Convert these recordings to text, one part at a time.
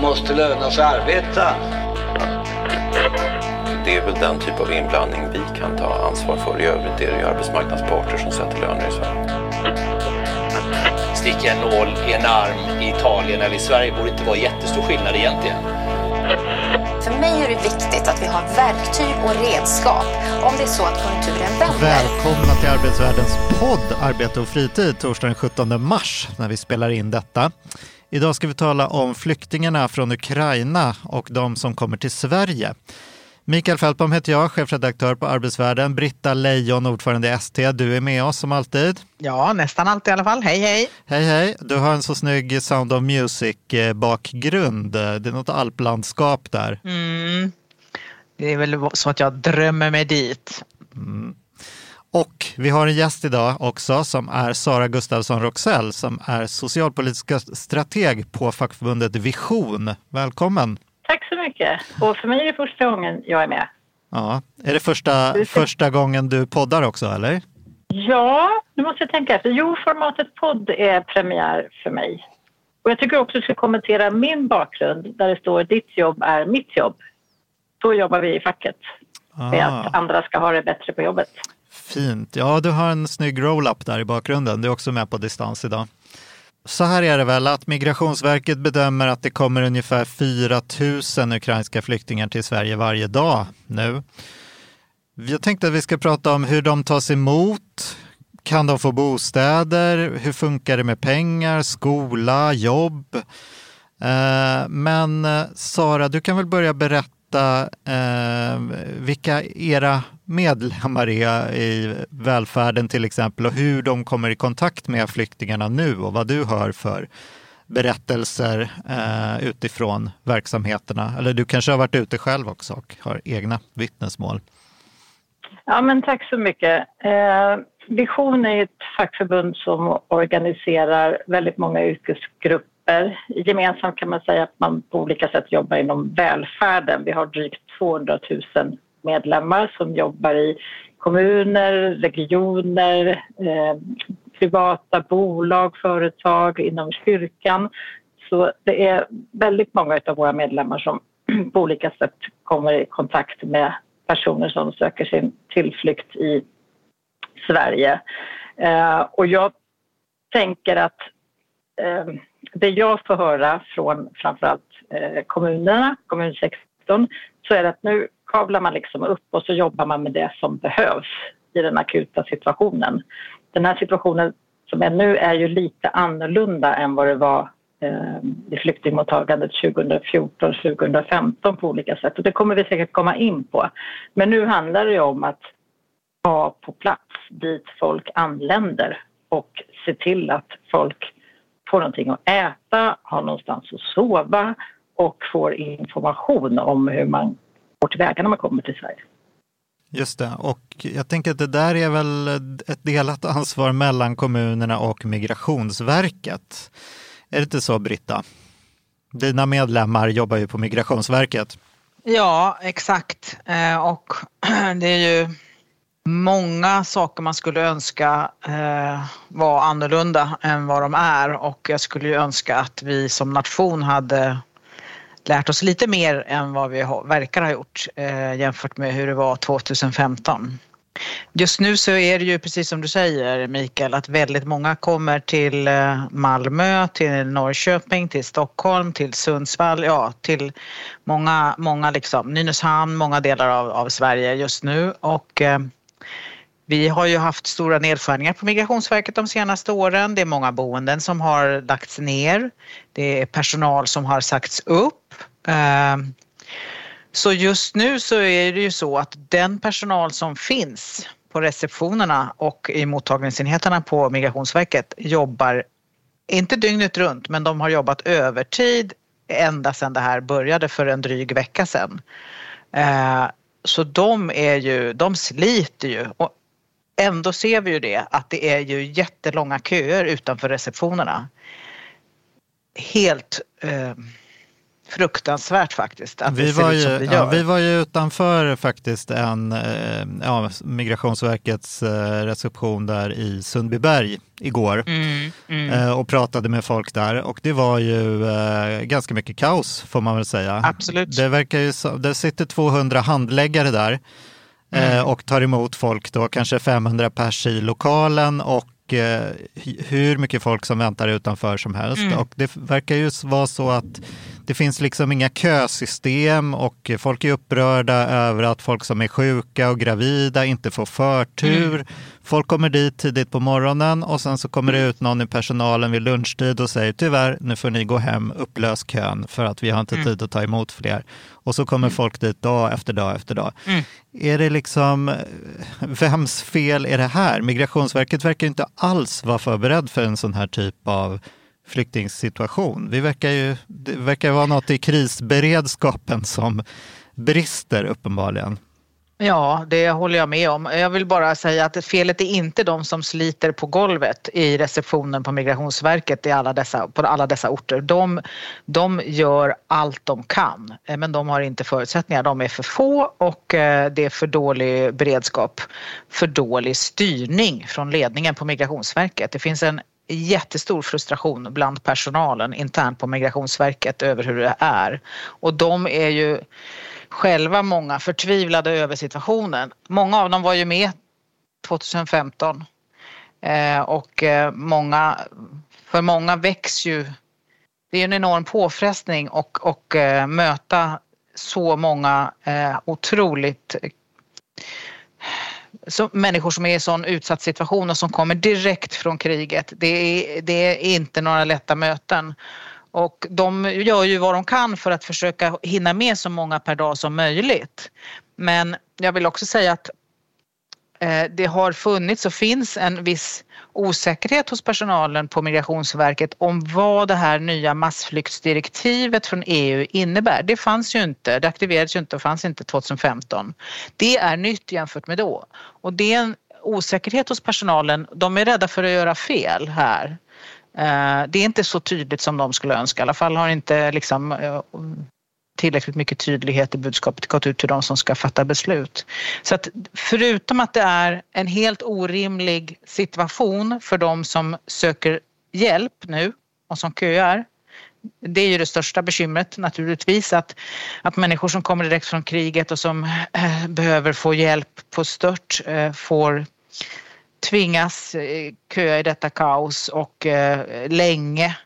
måste löna sig att arbeta. Det är väl den typ av inblandning vi kan ta ansvar för. I övrigt är det ju arbetsmarknadsparter som sätter löner i Sverige. Sticka en nål i en arm i Italien eller i Sverige borde inte vara jättestor skillnad egentligen. För mig är det viktigt att vi har verktyg och redskap om det är så att konjunkturen vänder. Välkomna till Arbetsvärldens podd Arbete och fritid torsdagen den 17 mars när vi spelar in detta. Idag ska vi tala om flyktingarna från Ukraina och de som kommer till Sverige. Mikael Fältbom heter jag, chefredaktör på Arbetsvärlden. Britta Lejon, ordförande i ST. Du är med oss som alltid. Ja, nästan alltid i alla fall. Hej, hej! Hej, hej! Du har en så snygg Sound of Music-bakgrund. Det är något alplandskap där. Mm. Det är väl så att jag drömmer mig dit. Mm. Och vi har en gäst idag också som är Sara Gustafsson Roxell som är socialpolitiska strateg på fackförbundet Vision. Välkommen! Tack så mycket. Och för mig är det första gången jag är med. Ja. Är det första, första gången du poddar också eller? Ja, nu måste jag tänka efter. Jo, formatet podd är premiär för mig. Och jag tycker också att du ska kommentera min bakgrund där det står ditt jobb är mitt jobb. Så jobbar vi i facket. Ah. Med att andra ska ha det bättre på jobbet. Fint. Ja, du har en snygg roll-up där i bakgrunden. Du är också med på distans idag. Så här är det väl att Migrationsverket bedömer att det kommer ungefär 4 000 ukrainska flyktingar till Sverige varje dag nu. Jag tänkte att vi ska prata om hur de tas emot. Kan de få bostäder? Hur funkar det med pengar, skola, jobb? Eh, men eh, Sara, du kan väl börja berätta eh, vilka era medlemmar är i välfärden till exempel och hur de kommer i kontakt med flyktingarna nu och vad du hör för berättelser eh, utifrån verksamheterna. Eller du kanske har varit ute själv också och har egna vittnesmål. Ja, men tack så mycket. Eh, Vision är ett fackförbund som organiserar väldigt många yrkesgrupper. Gemensamt kan man säga att man på olika sätt jobbar inom välfärden. Vi har drygt 200 000 medlemmar som jobbar i kommuner, regioner, eh, privata bolag, företag, inom kyrkan. Så det är väldigt många av våra medlemmar som på olika sätt kommer i kontakt med personer som söker sin tillflykt i Sverige. Eh, och jag tänker att eh, det jag får höra från framförallt eh, kommunerna, kommunsektorn, så är det att nu kavlar man liksom upp och så jobbar man med det som behövs i den akuta situationen. Den här situationen som är nu är ju lite annorlunda än vad det var eh, i flyktingmottagandet 2014-2015 på olika sätt och det kommer vi säkert komma in på. Men nu handlar det om att vara på plats dit folk anländer och se till att folk får någonting att äta, har någonstans att sova och får information om hur man går tillväga när man kommer till Sverige. Just det, och jag tänker att det där är väl ett delat ansvar mellan kommunerna och Migrationsverket. Är det inte så Britta? Dina medlemmar jobbar ju på Migrationsverket. Ja, exakt. Eh, och det är ju många saker man skulle önska eh, var annorlunda än vad de är och jag skulle ju önska att vi som nation hade lärt oss lite mer än vad vi har, verkar ha gjort eh, jämfört med hur det var 2015. Just nu så är det ju precis som du säger Mikael att väldigt många kommer till eh, Malmö, till Norrköping, till Stockholm, till Sundsvall, ja till många, många liksom, Nynäshamn, många delar av, av Sverige just nu och eh, vi har ju haft stora nedskärningar på Migrationsverket de senaste åren. Det är många boenden som har lagts ner. Det är personal som har sagts upp. Ehm, så just nu så är det ju så att den personal som finns på receptionerna och i mottagningsenheterna på Migrationsverket jobbar, inte dygnet runt, men de har jobbat övertid ända sedan det här började för en dryg vecka sedan. Ehm, så de är ju, de sliter ju och ändå ser vi ju det att det är ju jättelånga köer utanför receptionerna. Helt eh, fruktansvärt faktiskt. Att vi, det ser var ut som ju, det ja, gör. vi var ju utanför faktiskt en, eh, ja, Migrationsverkets eh, reception där i Sundbyberg igår Mm, mm. eh, och pratade med folk där och det var ju ganska mycket kaos får man väl säga. Absolut. Det verkar ju som, det sitter 200 handläggare där Mm. och tar emot folk då, kanske 500 pers i lokalen och hur mycket folk som väntar utanför som helst. Mm. Och det verkar ju vara så att det finns liksom inga kösystem och folk är upprörda över att folk som är sjuka och gravida inte får förtur. Mm. Folk kommer dit tidigt på morgonen och sen så kommer det ut någon i personalen vid lunchtid och säger tyvärr, nu får ni gå hem, upplös kön för att vi har inte Mm. tid att ta emot fler. Och så kommer folk dit dag efter dag efter dag. Mm. Är det liksom, vems fel är det här? Migrationsverket verkar inte alls vara förberedd för en sån här typ av flyktingsituation. Vi verkar ju, det verkar vara något i krisberedskapen som brister uppenbarligen. Ja, det håller jag med om. Jag vill bara säga att felet är inte de som sliter på golvet i receptionen på Migrationsverket i alla dessa, på alla dessa orter. De, de gör allt de kan, eh, men de har inte förutsättningar. De är för få och eh, det är för dålig beredskap, för dålig styrning från ledningen på Migrationsverket. Det finns en jättestor frustration bland personalen internt på Migrationsverket över hur det är. Och de är ju själva många förtvivlade över situationen. Många av dem var ju med 2015 eh, och eh, många, för många väcks ju, det är en enorm påfrestning och, och eh, möta så många eh, otroligt så, människor som är i en sån utsatt situation och som kommer direkt från kriget. Det är, det är inte några lätta möten. Och de gör ju vad de kan för att försöka hinna med så många per dag som möjligt. Men jag vill också säga att eh, det har funnits och finns en viss osäkerhet hos personalen på Migrationsverket om vad det här nya massflyktsdirektivet från EU innebär. Det fanns ju inte, det aktiverades ju inte och fanns inte 2015. Det är nytt jämfört med då. Och det är en osäkerhet hos personalen. De är rädda för att göra fel här. Eh, det är inte så tydligt som de skulle önska. I alla fall har inte liksom eh, tillräckligt mycket tydlighet i budskapet gått ut till de som ska fatta beslut. Så att förutom att det är en helt orimlig situation för de som söker hjälp nu och som köar. Det är ju det största bekymret naturligtvis att, att människor som kommer direkt från kriget och som eh, behöver få hjälp på stört eh, får tvingas eh, köa i detta kaos och eh, länge.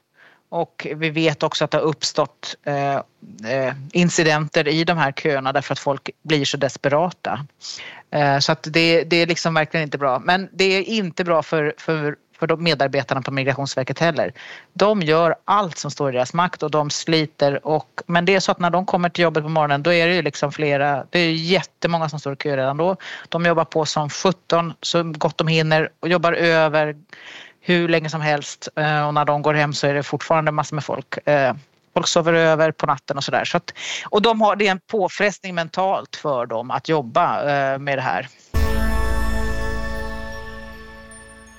Och vi vet också att det har uppstått eh, eh, incidenter i de här köerna därför att folk blir så desperata. Eh, så att det, det är liksom verkligen inte bra. Men det är inte bra för, för, för de medarbetarna på Migrationsverket heller. De gör allt som står i deras makt och de sliter. Och, men det är så att när de kommer till jobbet på morgonen då är det ju liksom flera, det är jättemånga som står i kö redan då. De jobbar på som 17 så gott de hinner och jobbar över hur länge som helst eh, och när de går hem så är det fortfarande massor med folk. Eh, folk sover över på natten och sådär. Så att, och de har, det är en påfrestning mentalt för dem att jobba eh, med det här.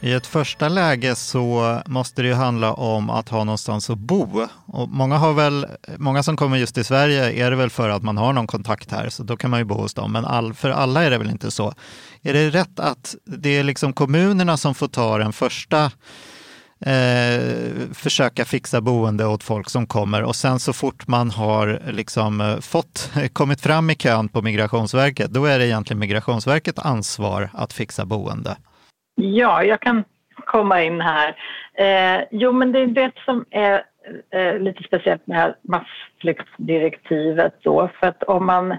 I ett första läge så måste det ju handla om att ha någonstans att bo. Och många, har väl, många som kommer just till Sverige är det väl för att man har någon kontakt här, så då kan man ju bo hos dem. Men all, för alla är det väl inte så. Är det rätt att det är liksom kommunerna som får ta den första eh, försöka fixa boende åt folk som kommer och sen så fort man har liksom eh, fått, kommit fram i kön på Migrationsverket, då är det egentligen Migrationsverkets ansvar att fixa boende. Ja, jag kan komma in här. Eh, jo, men det är det som är eh, lite speciellt med massflyktsdirektivet då. För att om man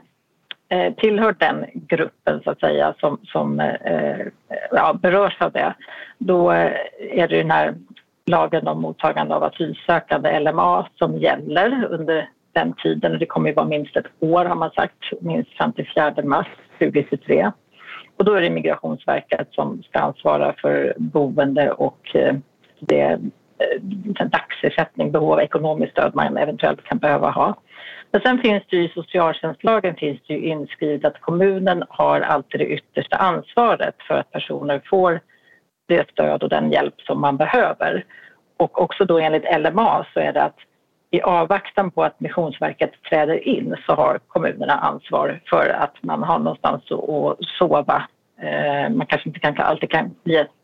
eh, tillhör den gruppen så att säga som, som eh, ja, berörs av det, då eh, är det den här lagen om mottagande av asylsökande, LMA, som gäller under den tiden. Och det kommer ju vara minst ett år har man sagt, minst fram till 4 mars 2023. Och då är det Migrationsverket som ska ansvara för boende och eh, det eh, dagsersättning, behov av ekonomiskt stöd man eventuellt kan behöva ha. Men sen finns det ju i socialtjänstlagen finns det ju inskrivet att kommunen har alltid det yttersta ansvaret för att personer får det stöd och den hjälp som man behöver. Och också då enligt LMA så är det att i avvaktan på att Missionsverket träder in så har kommunerna ansvar för att man har någonstans att sova. Eh, man kanske inte kan, alltid kan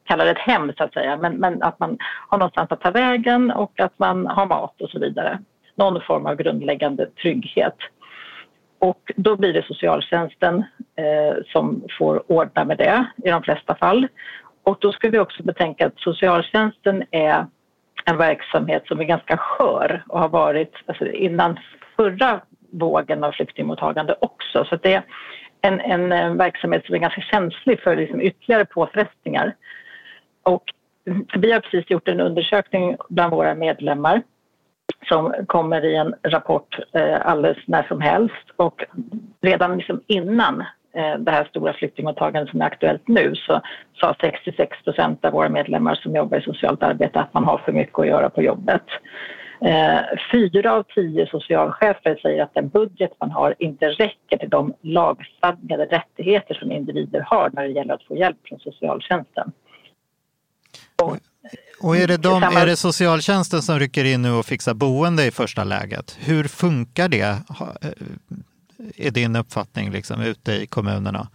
kalla det ett hem så att säga, men, men att man har någonstans att ta vägen och att man har mat och så vidare. Någon form av grundläggande trygghet. Och då blir det socialtjänsten eh, som får ordna med det i de flesta fall. Och då ska vi också betänka att socialtjänsten är en verksamhet som är ganska skör och har varit alltså innan förra vågen av flyktingmottagande också. Så det är en, en, eh, verksamhet som är ganska känslig för liksom ytterligare påfrestningar. Och vi har precis gjort en undersökning bland våra medlemmar som kommer i en rapport eh, alldeles när som helst. Och redan liksom innan det här stora flyktingmottagandet som är aktuellt nu så sa 66 procent av våra medlemmar som jobbar i socialt arbete att man har för mycket att göra på jobbet. Eh, fyra av tio socialchefer säger att den budget man har inte räcker till de lagstadgade rättigheter som individer har när det gäller att få hjälp från socialtjänsten. Och och är det, de, är det socialtjänsten som rycker in nu och fixar boende i första läget? Hur funkar det, är din uppfattning, liksom, ute i kommunerna?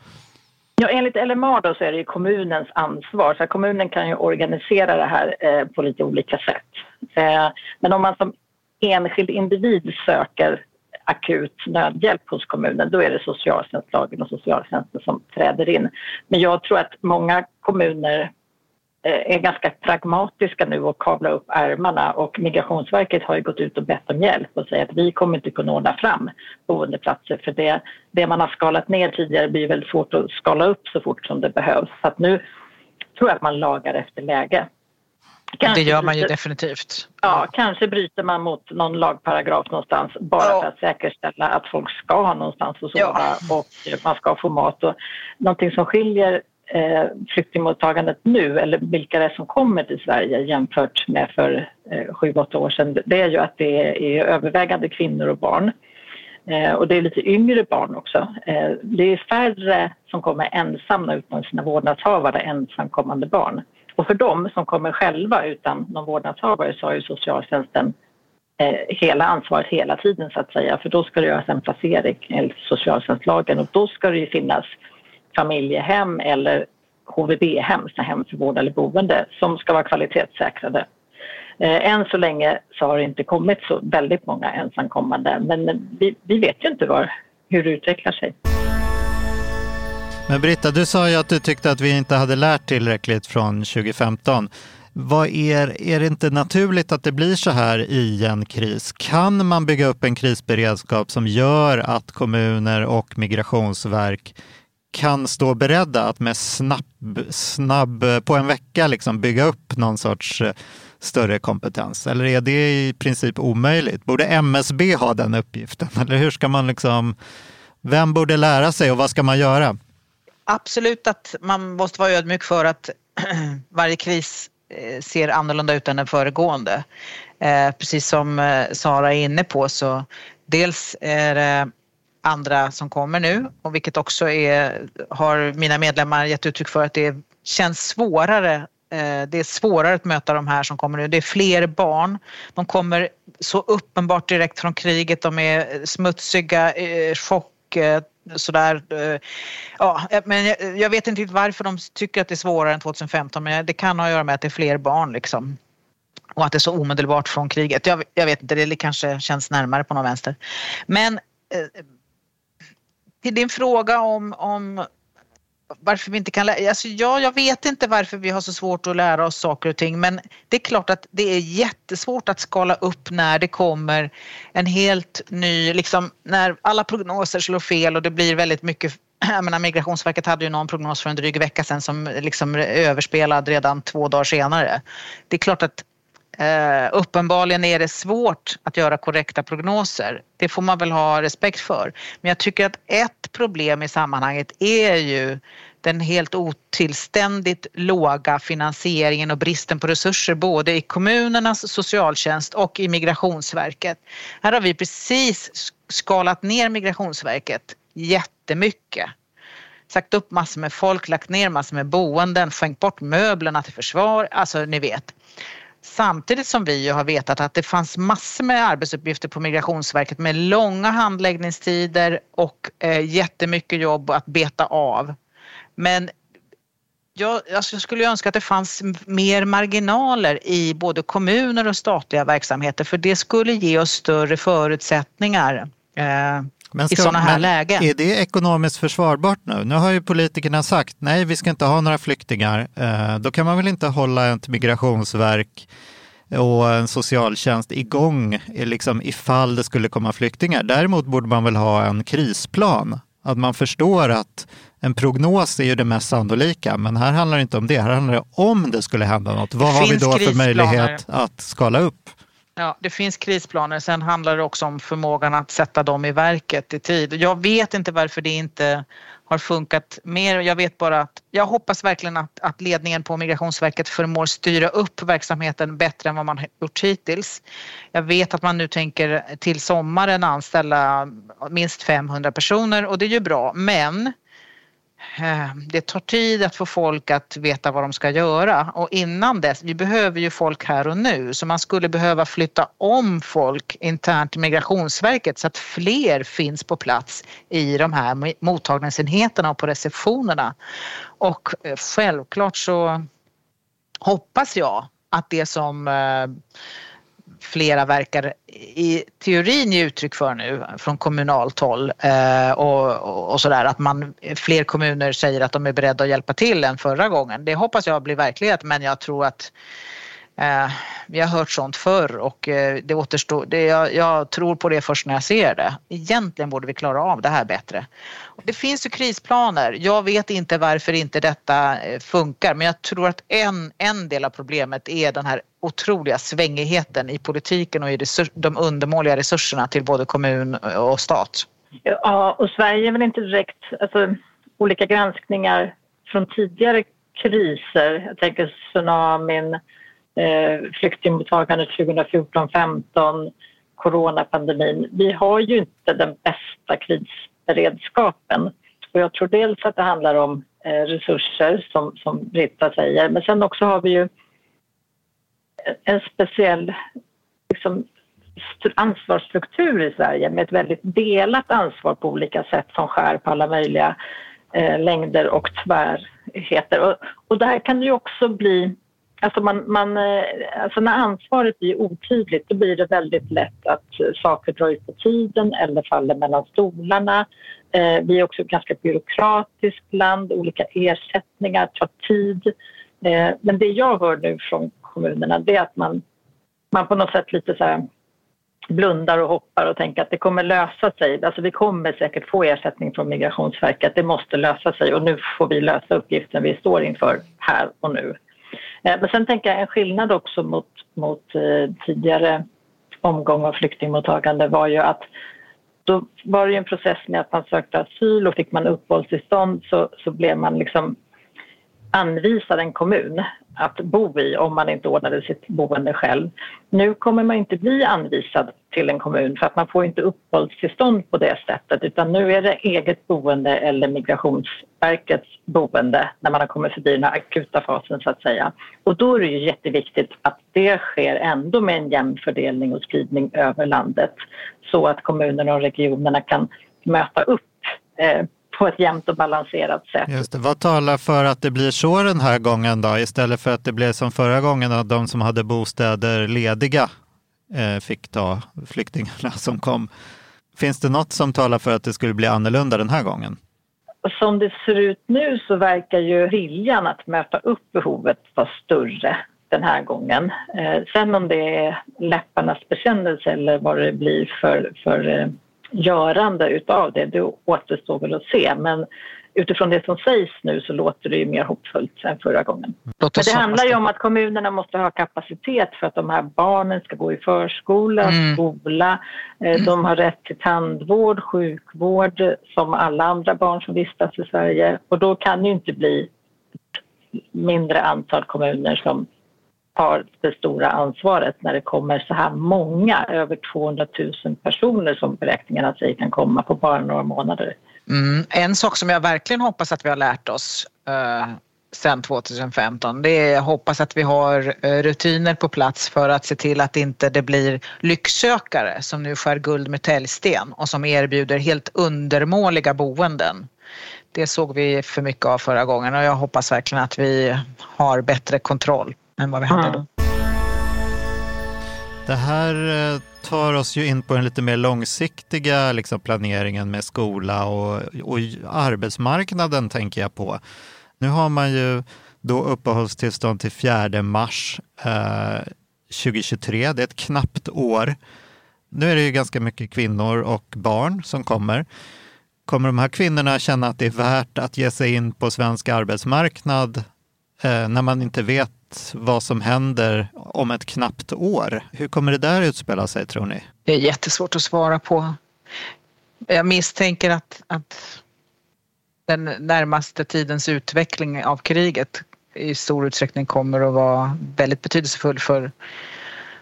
Ja, enligt LMA då så är det kommunens ansvar, så kommunen kan ju organisera det här eh, på lite olika sätt. Eh, men om man som enskild individ söker akut nödhjälp hos kommunen, då är det socialtjänstlagen och socialtjänsten som träder in. Men jag tror att många kommuner är ganska pragmatiska nu och kavlar upp ärmarna och Migrationsverket har ju gått ut och bett om hjälp och säger att vi kommer inte kunna ordna fram boendeplatser för det, det man har skalat ner tidigare blir väldigt svårt att skala upp så fort som det behövs. Så att nu tror jag att man lagar efter läge. Kanske det gör man ju bryter, definitivt. Ja, kanske bryter man mot någon lagparagraf någonstans bara ja. för att säkerställa att folk ska ha någonstans att sova ja. och man ska få mat. Och någonting som skiljer eh, flyktingmottagandet nu, eller vilka det är som kommer till Sverige jämfört med för eh, sju, åtta år sedan, det är ju att det är övervägande kvinnor och barn. Eh, och det är lite yngre barn också. Eh, det är färre som kommer ensamma utan sina vårdnadshavare, ensamkommande barn. Och för dem som kommer själva utan någon vårdnadshavare så har ju socialtjänsten eh, hela ansvaret hela tiden så att säga. För då ska det göras en placering enligt socialtjänstlagen och då ska det ju finnas familjehem eller HVB-hem, hem för vård eller boende, som ska vara kvalitetssäkrade. Eh, än så länge så har det inte kommit så väldigt många ensamkommande men vi, vi vet ju inte var, hur det utvecklar sig. Men Britta, du sa ju att du tyckte att vi inte hade lärt tillräckligt från 2015. Vad är, är det inte naturligt att det blir så här i en kris? Kan man bygga upp en krisberedskap som gör att kommuner och migrationsverk kan stå beredda att med snabb, snabb på en vecka liksom bygga upp någon sorts eh, större kompetens? Eller är det i princip omöjligt? Borde MSB ha den uppgiften? Eller hur ska man liksom, vem borde lära sig och vad ska man göra? Absolut att man måste vara ödmjuk för att varje kris eh, ser annorlunda ut än den föregående. Eh, precis som eh, Sara är inne på så dels är det andra som kommer nu och vilket också är, har mina medlemmar gett uttryck för att det känns svårare eh, det är svårare att möta de här som kommer nu. Det är fler barn. De kommer så uppenbart direkt från kriget. De är smutsiga, eh, chock, sådär. Eh, ja, men jag vet inte varför de tycker att det är svårare än 2015 men det kan ha att göra med att det är fler barn liksom. Och att det är så omedelbart från kriget. Jag, jag vet inte, det kanske känns närmare på någon vänster. Men till din fråga om, om varför vi inte kan lära alltså ja, jag vet inte varför vi har så svårt att lära oss saker och ting men det är klart att det är jättesvårt att skala upp när det kommer en helt ny, liksom när alla prognoser slår fel och det blir väldigt mycket jag menar, Migrationsverket hade ju någon prognos för en dryg vecka sedan som liksom överspelad redan två dagar senare. Det är klart att Eh, uppenbarligen är det svårt att göra korrekta prognoser. Det får man väl ha respekt för. Men jag tycker att ett problem i sammanhanget är ju den helt otillständigt låga finansieringen och bristen på resurser både i kommunernas socialtjänst och i Migrationsverket. Här har vi precis skalat ner Migrationsverket jättemycket. Sagt upp massor med folk, lagt ner massor med boenden, skänkt bort möblerna till försvar, alltså ni vet. Samtidigt som vi ju har vetat att det fanns massor med arbetsuppgifter på Migrationsverket med långa handläggningstider och eh, jättemycket jobb att beta av. Men jag, alltså jag skulle önska att det fanns mer marginaler i både kommuner och statliga verksamheter för det skulle ge oss större förutsättningar eh, men ska, i sådana här lägen. Är det ekonomiskt försvarbart nu? Nu har ju politikerna sagt nej, vi ska inte ha några flyktingar. Eh, då kan man väl inte hålla ett migrationsverk och en socialtjänst igång liksom ifall det skulle komma flyktingar. Däremot borde man väl ha en krisplan. Att man förstår att en prognos är ju det mest sannolika, men här handlar det inte om det. Här handlar det om det skulle hända något. Vad har vi då för möjlighet att skala upp? Ja, det finns krisplaner. Sen handlar det också om förmågan att sätta dem i verket i tid. Jag vet inte varför det inte har funkat mer. Jag vet bara att jag hoppas verkligen att, att ledningen på Migrationsverket förmår styra upp verksamheten bättre än vad man gjort hittills. Jag vet att man nu tänker till sommaren anställa minst 500 personer och det är ju bra, men Eh, det tar tid att få folk att veta vad de ska göra och innan dess, vi behöver ju folk här och nu så man skulle behöva flytta om folk internt till Migrationsverket så att fler finns på plats i de här mottagningsenheterna och på receptionerna. Och eh, självklart så hoppas jag att det som eh, flera verkar i teorin ge uttryck för nu från kommunalt håll eh, och, och sådär att man, fler kommuner säger att de är beredda att hjälpa till än förra gången. Det hoppas jag blir verklighet men jag tror att Eh, vi har hört sånt förr och eh, det återstår, det, jag, jag, tror på det först när jag ser det. Egentligen borde vi klara av det här bättre. Och det finns ju krisplaner. Jag vet inte varför inte detta eh, funkar men jag tror att en, en del av problemet är den här otroliga svängigheten i politiken och i resurs, de undermåliga resurserna till både kommun och stat. Ja, och Sverige är väl inte direkt, alltså olika granskningar från tidigare kriser, jag tänker tsunamin, eh, flyktingmottagandet 2014-15, coronapandemin. Vi har ju inte den bästa krisberedskapen. Och jag tror dels att det handlar om eh, resurser, som, som Britta säger, men sen också har vi ju en speciell liksom, ansvarsstruktur i Sverige med ett väldigt delat ansvar på olika sätt som skär på alla möjliga eh, längder och tvärheter. Och, och där kan det ju också bli Alltså, man, man, eh, alltså när ansvaret blir otydligt då blir det väldigt lätt att eh, saker drar ut på tiden eller faller mellan stolarna. Eh, vi är också ett ganska byråkratiskt land, olika ersättningar tar tid. Eh, men det jag hör nu från kommunerna det är att man, man på något sätt lite så här blundar och hoppar och tänker att det kommer lösa sig. Alltså vi kommer säkert få ersättning från Migrationsverket, det måste lösa sig och nu får vi lösa uppgiften vi står inför här och nu. Eh, men sen tänker jag en skillnad också mot, mot eh, tidigare omgång av flyktingmottagande var ju att då var det en process med att man sökte asyl och fick man uppehållstillstånd så, så blev man liksom anvisad en kommun att bo i om man inte ordnade sitt boende själv. Nu kommer man inte bli anvisad till en kommun för att man får inte uppehållstillstånd på det sättet utan nu är det eget boende eller Migrationsverkets boende när man har kommit förbi den här akuta fasen så att säga. Och då är det ju jätteviktigt att det sker ändå med en jämn fördelning och spridning över landet så att kommunerna och regionerna kan möta upp eh, på ett jämnt och balanserat sätt. Just det. Vad talar för att det blir så den här gången då, istället för att det blev som förra gången att de som hade bostäder lediga eh, fick ta flyktingarna som kom. Finns det något som talar för att det skulle bli annorlunda den här gången? Som det ser ut nu så verkar ju viljan att möta upp behovet vara större den här gången. Eh, sen om det är läpparnas bekännelse eller vad det blir för, för eh, görande utav det, det återstår väl att se. Men utifrån det som sägs nu så låter det ju mer hoppfullt än förra gången. Men det handlar ju om att kommunerna måste ha kapacitet för att de här barnen ska gå i förskola, mm. skola, eh, de har rätt till tandvård, sjukvård som alla andra barn som vistas i Sverige och då kan det ju inte bli mindre antal kommuner som tar det stora ansvaret när det kommer så här många, över 200 000 personer som beräkningarna säger kan komma på bara några månader. Mm. En sak som jag verkligen hoppas att vi har lärt oss eh, sedan 2015. Det är, jag hoppas att vi har eh, rutiner på plats för att se till att inte det blir lycksökare som nu skär guld med täljsten och som erbjuder helt undermåliga boenden. Det såg vi för mycket av förra gången och jag hoppas verkligen att vi har bättre kontroll än vad vi hade då. Det här eh, tar oss ju in på den lite mer långsiktiga liksom, planeringen med skola och, och arbetsmarknaden tänker jag på. Nu har man ju då uppehållstillstånd till 4 mars eh, 2023. Det är ett knappt år. Nu är det ju ganska mycket kvinnor och barn som kommer. Kommer de här kvinnorna känna att det är värt att ge sig in på svensk arbetsmarknad eh, när man inte vet vad som händer om ett knappt år? Hur kommer det där utspela sig tror ni? Det är jättesvårt att svara på. Jag misstänker att, att den närmaste tidens utveckling av kriget i stor utsträckning kommer att vara väldigt betydelsefull för,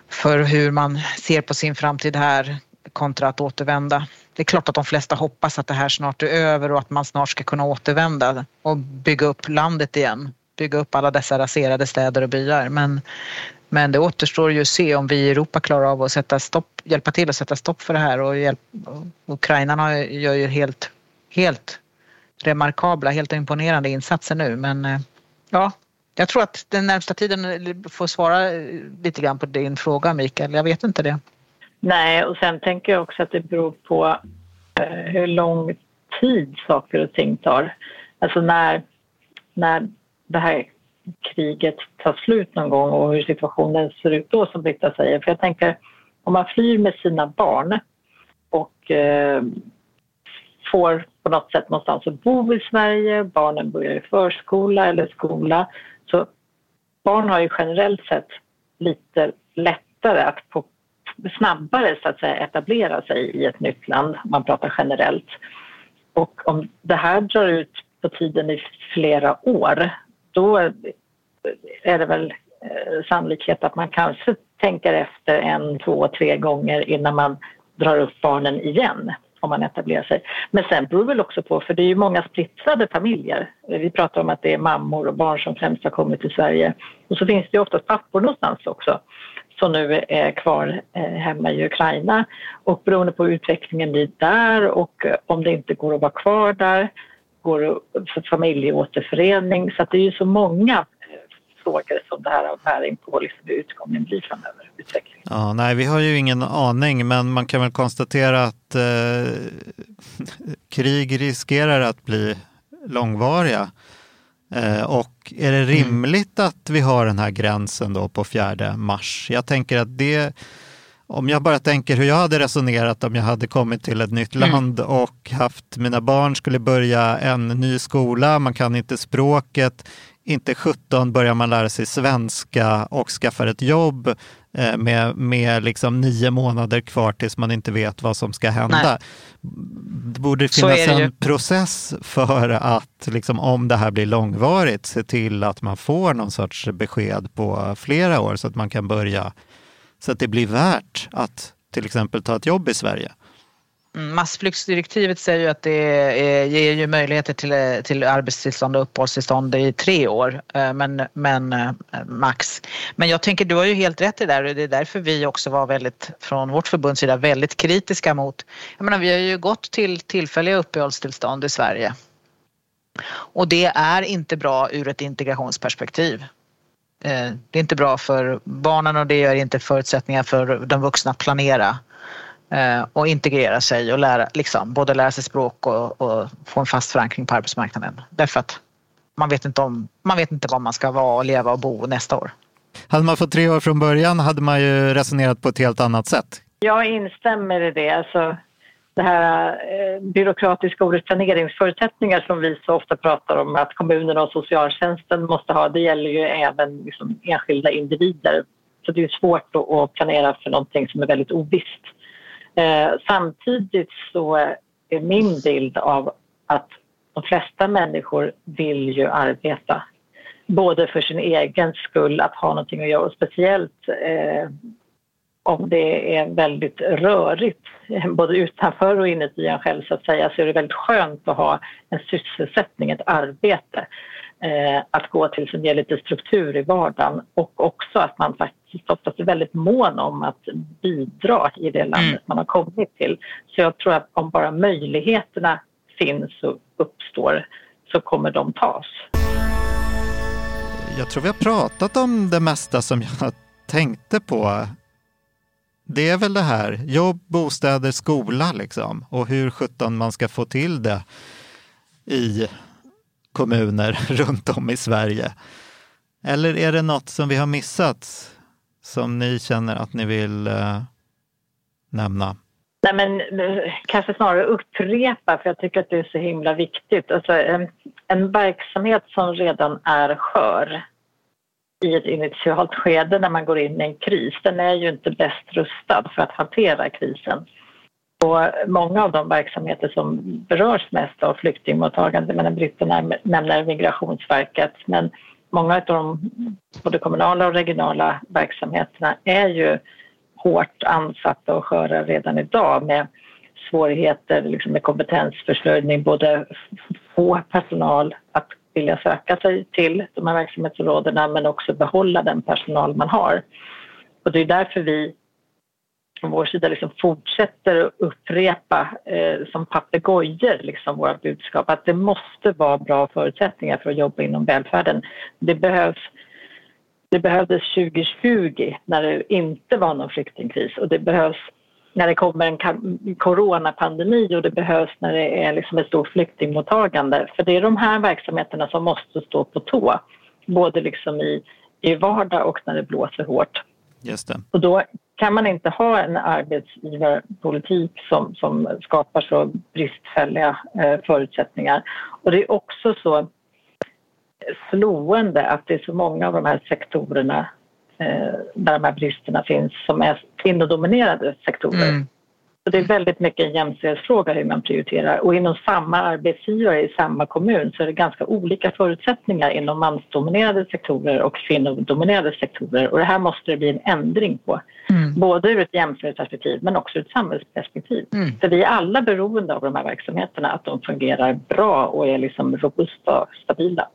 för hur man ser på sin framtid här kontra att återvända. Det är klart att de flesta hoppas att det här snart är över och att man snart ska kunna återvända och bygga upp landet igen. Bygga upp alla dessa raserade städer och byar. Men, men det återstår ju att se om vi i Europa klarar av att sätta stopp, hjälpa till att sätta stopp för det här och hjälp, Ukrainarna gör ju helt, helt remarkabla, helt imponerande insatser nu. Men eh, ja, jag tror att den närmsta tiden får svara lite grann på din fråga Mikael. Jag vet inte det. Nej, och sen tänker jag också att det beror på eh, hur lång tid saker och ting tar. Alltså när, när det här kriget tar slut någon gång och hur situationen ser ut då som Britta säger. För jag tänker om man flyr med sina barn och eh, får på något sätt någonstans att bo i Sverige, barnen börjar i förskola eller skola. Så barn har ju generellt sett lite lättare att på, snabbare så att säga etablera sig i ett nytt land, om man pratar generellt. Och om det här drar ut på tiden i flera år, då är det väl eh, sannolikhet att man kanske tänker efter en, två, tre gånger innan man drar upp barnen igen om man etablerar sig. Men sen beror det väl också på, för det är ju många splittrade familjer. Vi pratar om att det är mammor och barn som främst har kommit till Sverige. Och så finns det ju oftast pappor någonstans också som nu är kvar eh, hemma i Ukraina. Och beroende på hur utvecklingen blir där och eh, om det inte går att vara kvar där, går det för familjeåterförening. Så det är ju så många frågor som det här har bäring på liksom hur utgången blir framöver. Ja, nej, vi har ju ingen aning, men man kan väl konstatera att eh, krig riskerar att bli långvariga. Eh, och är det mm. rimligt mm. att vi har den här gränsen då på 4 mars? Jag tänker att det om jag bara tänker hur jag hade resonerat om jag hade kommit till ett nytt mm. land och haft mina barn skulle börja en ny skola, man kan inte språket, inte 17 börjar man lära sig svenska och skaffar ett jobb eh, med, med liksom nio månader kvar tills man inte vet vad som ska hända. Nej. Det borde finnas det en ju. process för att liksom, om det här blir långvarigt se till att man får någon sorts besked på flera år så att man kan börja så att det blir värt att till exempel ta ett jobb i Sverige. Mm, massflyktsdirektivet säger ju att det är, ger ju möjligheter till, till arbetstillstånd och uppehållstillstånd i tre år, eh, men, men eh, max. Men jag tänker, du har ju helt rätt i det där och det är därför vi också var väldigt, från vårt förbunds sida, väldigt kritiska mot, jag menar vi har ju gått till tillfälliga uppehållstillstånd i Sverige. Och det är inte bra ur ett integrationsperspektiv. Eh, det är inte bra för barnen och det gör inte förutsättningar för de vuxna att planera Eh, och integrera sig och lära, liksom, både lära sig språk och, och, få en fast förankring på arbetsmarknaden. Därför att man vet, inte om, man vet inte var man ska vara och leva och bo nästa år. Hade man fått tre år från början hade man ju resonerat på ett helt annat sätt. Jag instämmer i det. Alltså, det här eh, byråkratiska ordet planeringsförutsättningar som vi så ofta pratar om att kommunerna och socialtjänsten måste ha, det gäller ju även liksom enskilda individer. Så det är svårt att planera för någonting som är väldigt ovisst. Eh, samtidigt så är min bild av att de flesta människor vill ju arbeta. Både för sin egen skull, att ha någonting att göra och speciellt eh, om det är väldigt rörigt, både utanför och inuti en själv så att säga, så är det väldigt skönt att ha en sysselsättning, ett arbete. eh, att gå till som ger lite struktur i vardagen och också att man faktiskt oftast är väldigt mån om att bidra i det landet mm. man har kommit till. Så jag tror att om bara möjligheterna finns och uppstår så kommer de tas. Jag tror vi har pratat om det mesta som jag tänkte på. Det är väl det här, jobb, bostäder, skola liksom och hur sjutton man ska få till det i kommuner runt om i Sverige. Eller är det något som vi har missat som ni känner att ni vill eh, nämna? Nej, men eh, kanske snarare upprepa, för jag tycker att det är så himla viktigt. Alltså, en, en verksamhet som redan är skör i ett initialt skede när man går in i en kris, den är ju inte bäst rustad för att hantera krisen. Och många av de verksamheter som berörs mest av flyktingmottagande, men Britta nämner Migrationsverket, men många av de både kommunala och regionala verksamheterna är ju hårt ansatta och sköra redan idag med svårigheter liksom med kompetensförsörjning, både få personal att vilja söka sig till de här verksamhetsområdena men också behålla den personal man har. Och det är därför vi från vår sida liksom fortsätter att upprepa eh, som papegojor liksom våra budskap att det måste vara bra förutsättningar för att jobba inom välfärden. Det behövs det behövdes 2020 när det inte var någon flyktingkris och det behövs när det kommer en coronapandemi och det behövs när det är liksom ett stort flyktingmottagande. För det är de här verksamheterna som måste stå på tå, både liksom i, i vardag och när det blåser hårt. Just det. Och då kan man inte ha en arbetsgivarpolitik som, som skapar så bristfälliga eh, förutsättningar. Och det är också så slående att det är så många av de här sektorerna där de här bristerna finns som är kvinnodominerade sektorer. Mm. Så det är väldigt mycket en jämställdhetsfråga hur man prioriterar och inom samma arbetsgivare i samma kommun så är det ganska olika förutsättningar inom mansdominerade sektorer och kvinnodominerade sektorer och det här måste det bli en ändring på. Mm. Både ur ett jämställdhetsperspektiv men också ur ett samhällsperspektiv. Mm. För vi är alla beroende av de här verksamheterna, att de fungerar bra och är liksom robusta och stabila.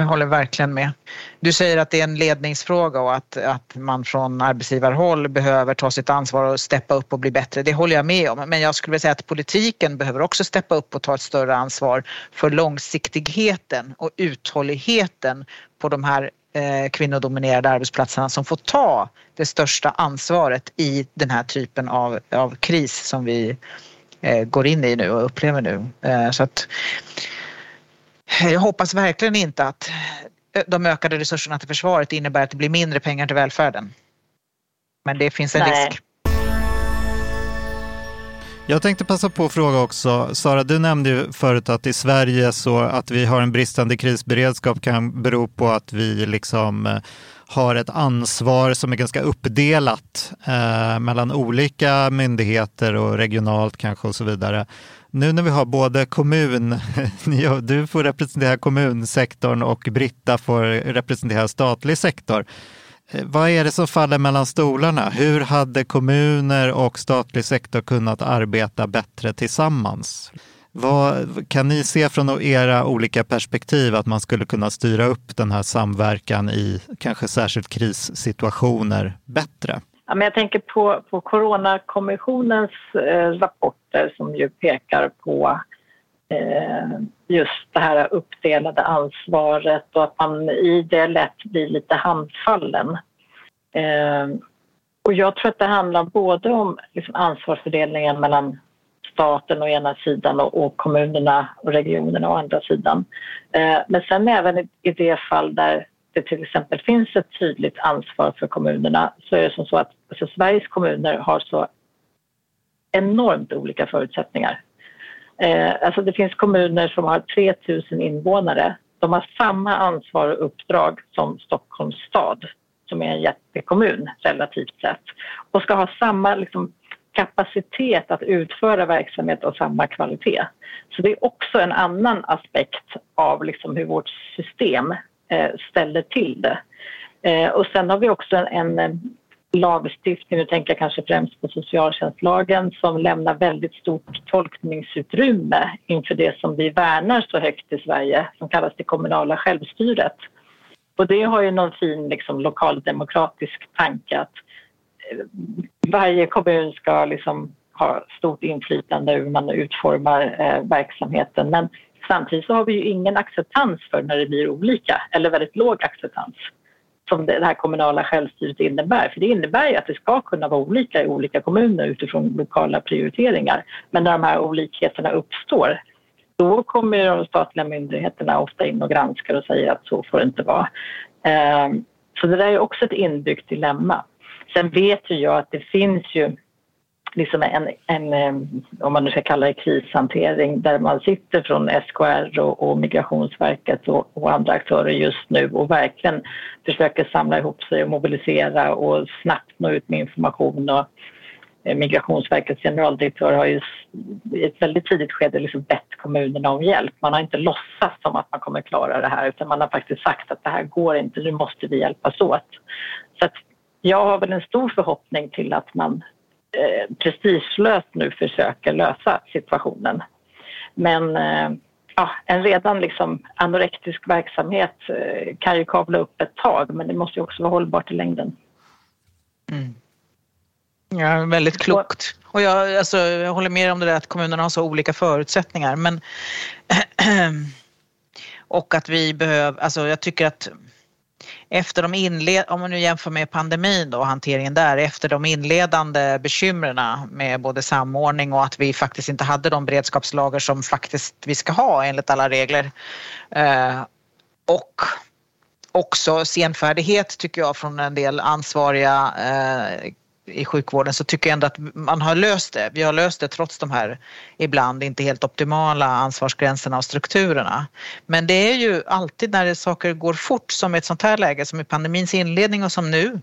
Jag håller verkligen med. Du säger att det är en ledningsfråga och att, att man från arbetsgivarhåll behöver ta sitt ansvar och steppa upp och bli bättre. Det håller jag med om. Men jag skulle vilja säga att politiken behöver också steppa upp och ta ett större ansvar för långsiktigheten och uthålligheten på de här eh, kvinnodominerade arbetsplatserna som får ta det största ansvaret i den här typen av, av kris som vi eh, går in i nu och upplever nu. Eh, så att, jag hoppas verkligen inte att de ökade resurserna till försvaret innebär att det blir mindre pengar till välfärden. Men det finns en Nej. risk. Jag tänkte passa på att fråga också, Sara, du nämnde ju förut att i Sverige så att vi har en bristande krisberedskap kan bero på att vi liksom eh, har ett ansvar som är ganska uppdelat eh, mellan olika myndigheter och regionalt kanske och så vidare. Nu när vi har både kommun, du får representera kommunsektorn och Britta får representera statlig sektor. Eh, vad är det som faller mellan stolarna? Hur hade kommuner och statlig sektor kunnat arbeta bättre tillsammans? Vad kan ni se från era olika perspektiv att man skulle kunna styra upp den här samverkan i kanske särskilt krissituationer bättre? Ja, men jag tänker på, på Coronakommissionens eh, rapporter som ju pekar på eh, just det här uppdelade ansvaret och att man i det lätt blir lite handfallen. Eh, och jag tror att det handlar både om liksom ansvarsfördelningen mellan staten å ena sidan och, och kommunerna och regionerna å andra sidan. Eh, men sen även i, i det fall där det till exempel finns ett tydligt ansvar för kommunerna så är det som så att alltså, Sveriges kommuner har så enormt olika förutsättningar. Eh, alltså det finns kommuner som har 3 000 invånare. De har samma ansvar och uppdrag som Stockholms stad som är en jättekommun relativt sett och ska ha samma liksom, kapacitet att utföra verksamhet av samma kvalitet. Så det är också en annan aspekt av liksom hur vårt system eh, ställer till det. Eh, och sen har vi också en, en lagstiftning, nu tänker jag kanske främst på socialtjänstlagen, som lämnar väldigt stort tolkningsutrymme inför det som vi värnar så högt i Sverige, som kallas det kommunala självstyret. Och det har ju någon fin liksom, lokaldemokratisk tanke att varje kommun ska liksom ha stort inflytande hur man utformar eh, verksamheten. Men samtidigt så har vi ju ingen acceptans för när det blir olika, eller väldigt låg acceptans som det här kommunala självstyret innebär. För det innebär ju att det ska kunna vara olika i olika kommuner utifrån lokala prioriteringar. Men när de här olikheterna uppstår då kommer de statliga myndigheterna ofta in och granskar och säger att så får det inte vara. Eh, så det där är också ett inbyggt dilemma. Sen vet ju jag att det finns ju liksom en, en, om man nu ska kalla det krishantering, där man sitter från SKR och, och Migrationsverket och, och, andra aktörer just nu och verkligen försöker samla ihop sig och mobilisera och snabbt nå ut med information. Och eh, Migrationsverkets generaldirektör har ju i ett väldigt tidigt skede liksom bett kommunerna om hjälp. Man har inte låtsats som att man kommer klara det här utan man har faktiskt sagt att det här går inte, nu måste vi hjälpas åt. Så att jag har väl en stor förhoppning till att man eh, prestigelöst nu försöker lösa situationen. Men eh, ja, en redan liksom anorektisk verksamhet eh, kan ju kavla upp ett tag men det måste ju också vara hållbart i längden. Mm. Ja, väldigt klokt. Och jag, alltså, jag håller med om det där att kommunerna har så olika förutsättningar. Men, och att vi behöver, alltså jag tycker att efter de inled, om man nu jämför med pandemin och hanteringen där, efter de inledande bekymren med både samordning och att vi faktiskt inte hade de beredskapslager som faktiskt vi ska ha enligt alla regler. Eh, och också senfärdighet tycker jag från en del ansvariga eh, i sjukvården så tycker jag ändå att man har löst det. Vi har löst det trots de här ibland inte helt optimala ansvarsgränserna och strukturerna. Men det är ju alltid när saker går fort som i ett sånt här läge som i pandemins inledning och som nu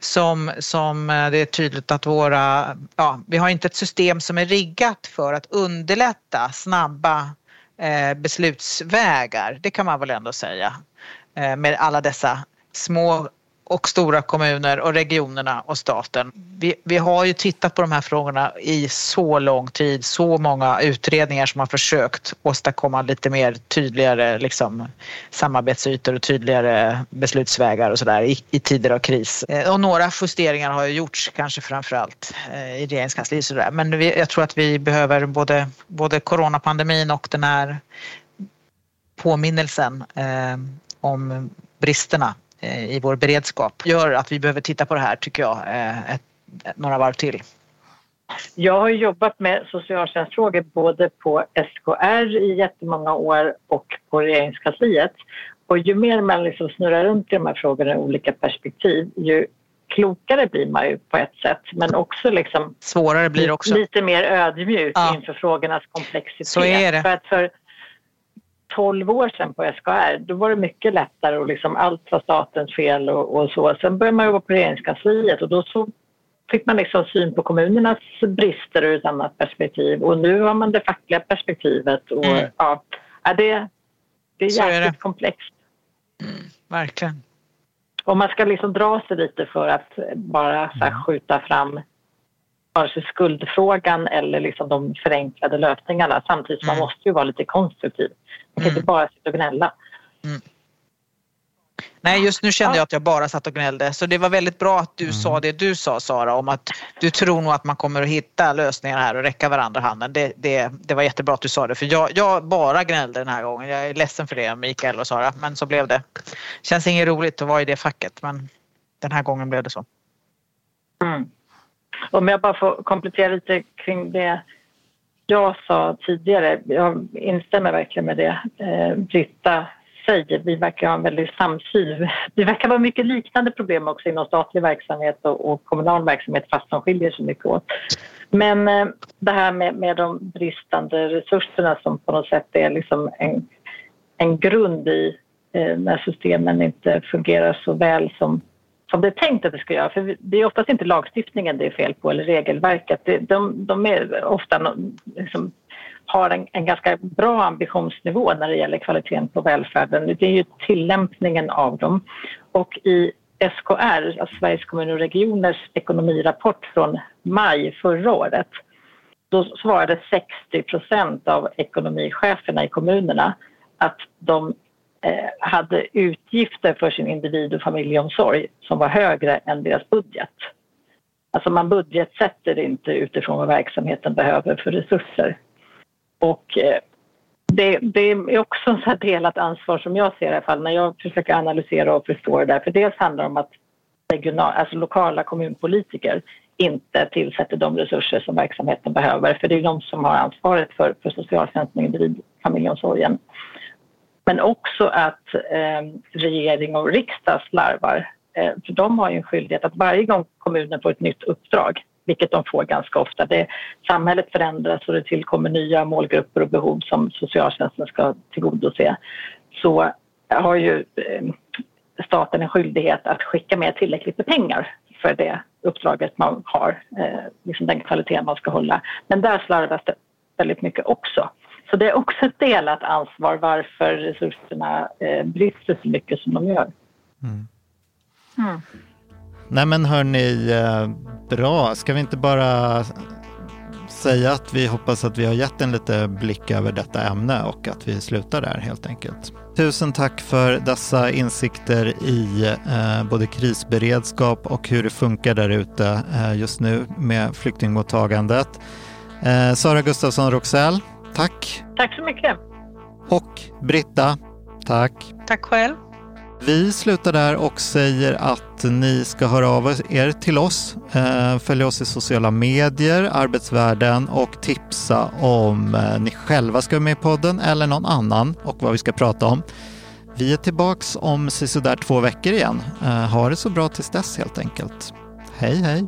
som, som eh, det är tydligt att våra, ja, vi har inte ett system som är riggat för att underlätta snabba eh, beslutsvägar. Det kan man väl ändå säga eh, med alla dessa små och stora kommuner och regionerna och staten. Vi, vi har ju tittat på de här frågorna i så lång tid, så många utredningar som har försökt åstadkomma lite mer tydligare liksom, samarbetsytor och tydligare beslutsvägar och sådär i, i tider av kris. Eh, och några justeringar har ju gjorts, kanske framförallt eh, i regeringskansliet. Sådär. Men vi, jag tror att vi behöver både, både coronapandemin och den här påminnelsen eh, om bristerna i vår beredskap gör att vi behöver titta på det här tycker jag eh, ett, några varv till. Jag har jobbat med socialtjänstfrågor både på SKR i jättemånga år och på regeringskansliet. Och ju mer man liksom snurrar runt i de här frågorna i olika perspektiv ju klokare blir man ju på ett sätt men också liksom svårare blir också. lite mer ödmjuk ja. inför frågornas komplexitet. Så är det. För att för 12 år sedan på SKR, då var det mycket lättare och liksom allt var statens fel och, och så. Sen började man jobba på regeringskansliet och då så fick man liksom syn på kommunernas brister ur ett annat perspektiv och nu har man det fackliga perspektivet och mm. ja, det, det är jäkligt är det. komplext. Mm, verkligen. Och man ska liksom dra sig lite för att bara så mm. skjuta fram vare sig skuldfrågan eller liksom de förenklade lösningarna samtidigt mm. man måste ju vara lite konstruktiv. Man kan mm. inte bara sitta och gnälla. Mm. Nej, just nu kände jag att jag bara satt och gnällde. Så det var väldigt bra att du mm. sa det du sa Sara om att du tror nog att man kommer att hitta lösningar här och räcka varandra handen. Det, det, det var jättebra att du sa det för jag, jag, bara gnällde den här gången. Jag är ledsen för det Mikael och Sara men så blev det. Känns inget roligt att vara i det facket men den här gången blev det så. Mm. Om jag bara får komplettera lite kring det jag sa tidigare, jag instämmer verkligen med det eh, Britta säger. Vi verkar ha en väldigt samsyn. Det verkar vara mycket liknande problem också inom statlig verksamhet och, och kommunal verksamhet fast de skiljer sig mycket åt. Men eh, det här med, med de bristande resurserna som på något sätt är liksom en, en grund i eh, när systemen inte fungerar så väl som som det är tänkt att det ska göra. För det är oftast inte lagstiftningen det är fel på eller regelverket. de, de är ofta liksom, har en, en, ganska bra ambitionsnivå när det gäller kvaliteten på välfärden. Det är ju tillämpningen av dem. Och i SKR, alltså Sveriges kommuner och regioners ekonomirapport från maj förra året, då svarade 60 procent av ekonomicheferna i kommunerna att de Eh, hade utgifter för sin individ och familjeomsorg som var högre än deras budget. Alltså man budgetsätter inte utifrån vad verksamheten behöver för resurser. Och eh, det, det, är också en så delat ansvar som jag ser i alla fall när jag försöker analysera och förstå det där. För dels handlar det om att regional, alltså lokala kommunpolitiker inte tillsätter de resurser som verksamheten behöver. För det är de som har ansvaret för, för socialtjänsten och individfamiljeomsorgen. Men också att eh, regering och riksdag slarvar. Eh, för de har ju en skyldighet att varje gång kommunen får ett nytt uppdrag, vilket de får ganska ofta, det, samhället förändras och det tillkommer nya målgrupper och behov som socialtjänsten ska tillgodose, så har ju eh, staten en skyldighet att skicka med tillräckligt med pengar för det uppdraget man har, eh, liksom den kvalitet man ska hålla. Men där slarvas det väldigt mycket också. Så det är också ett delat ansvar varför resurserna eh, brister så mycket som de gör. Mm. Mm. Nej men hörni, eh, bra. Ska vi inte bara säga att vi hoppas att vi har gett en lite blick över detta ämne och att vi slutar där helt enkelt. Tusen tack för dessa insikter i eh, både krisberedskap och hur det funkar där ute eh, just nu med flyktingmottagandet. Eh, Sara Gustafsson Roxell, tack. Tack så mycket. Och Britta, tack. Tack själv. Vi slutar där och säger att ni ska höra av er till oss, eh, följa oss i sociala medier, Arbetsvärlden och tipsa om eh, ni själva ska vara med i podden eller någon annan och vad vi ska prata om. Vi är tillbaks om sådär två veckor igen. Eh, ha det så bra tills dess helt enkelt. Hej hej!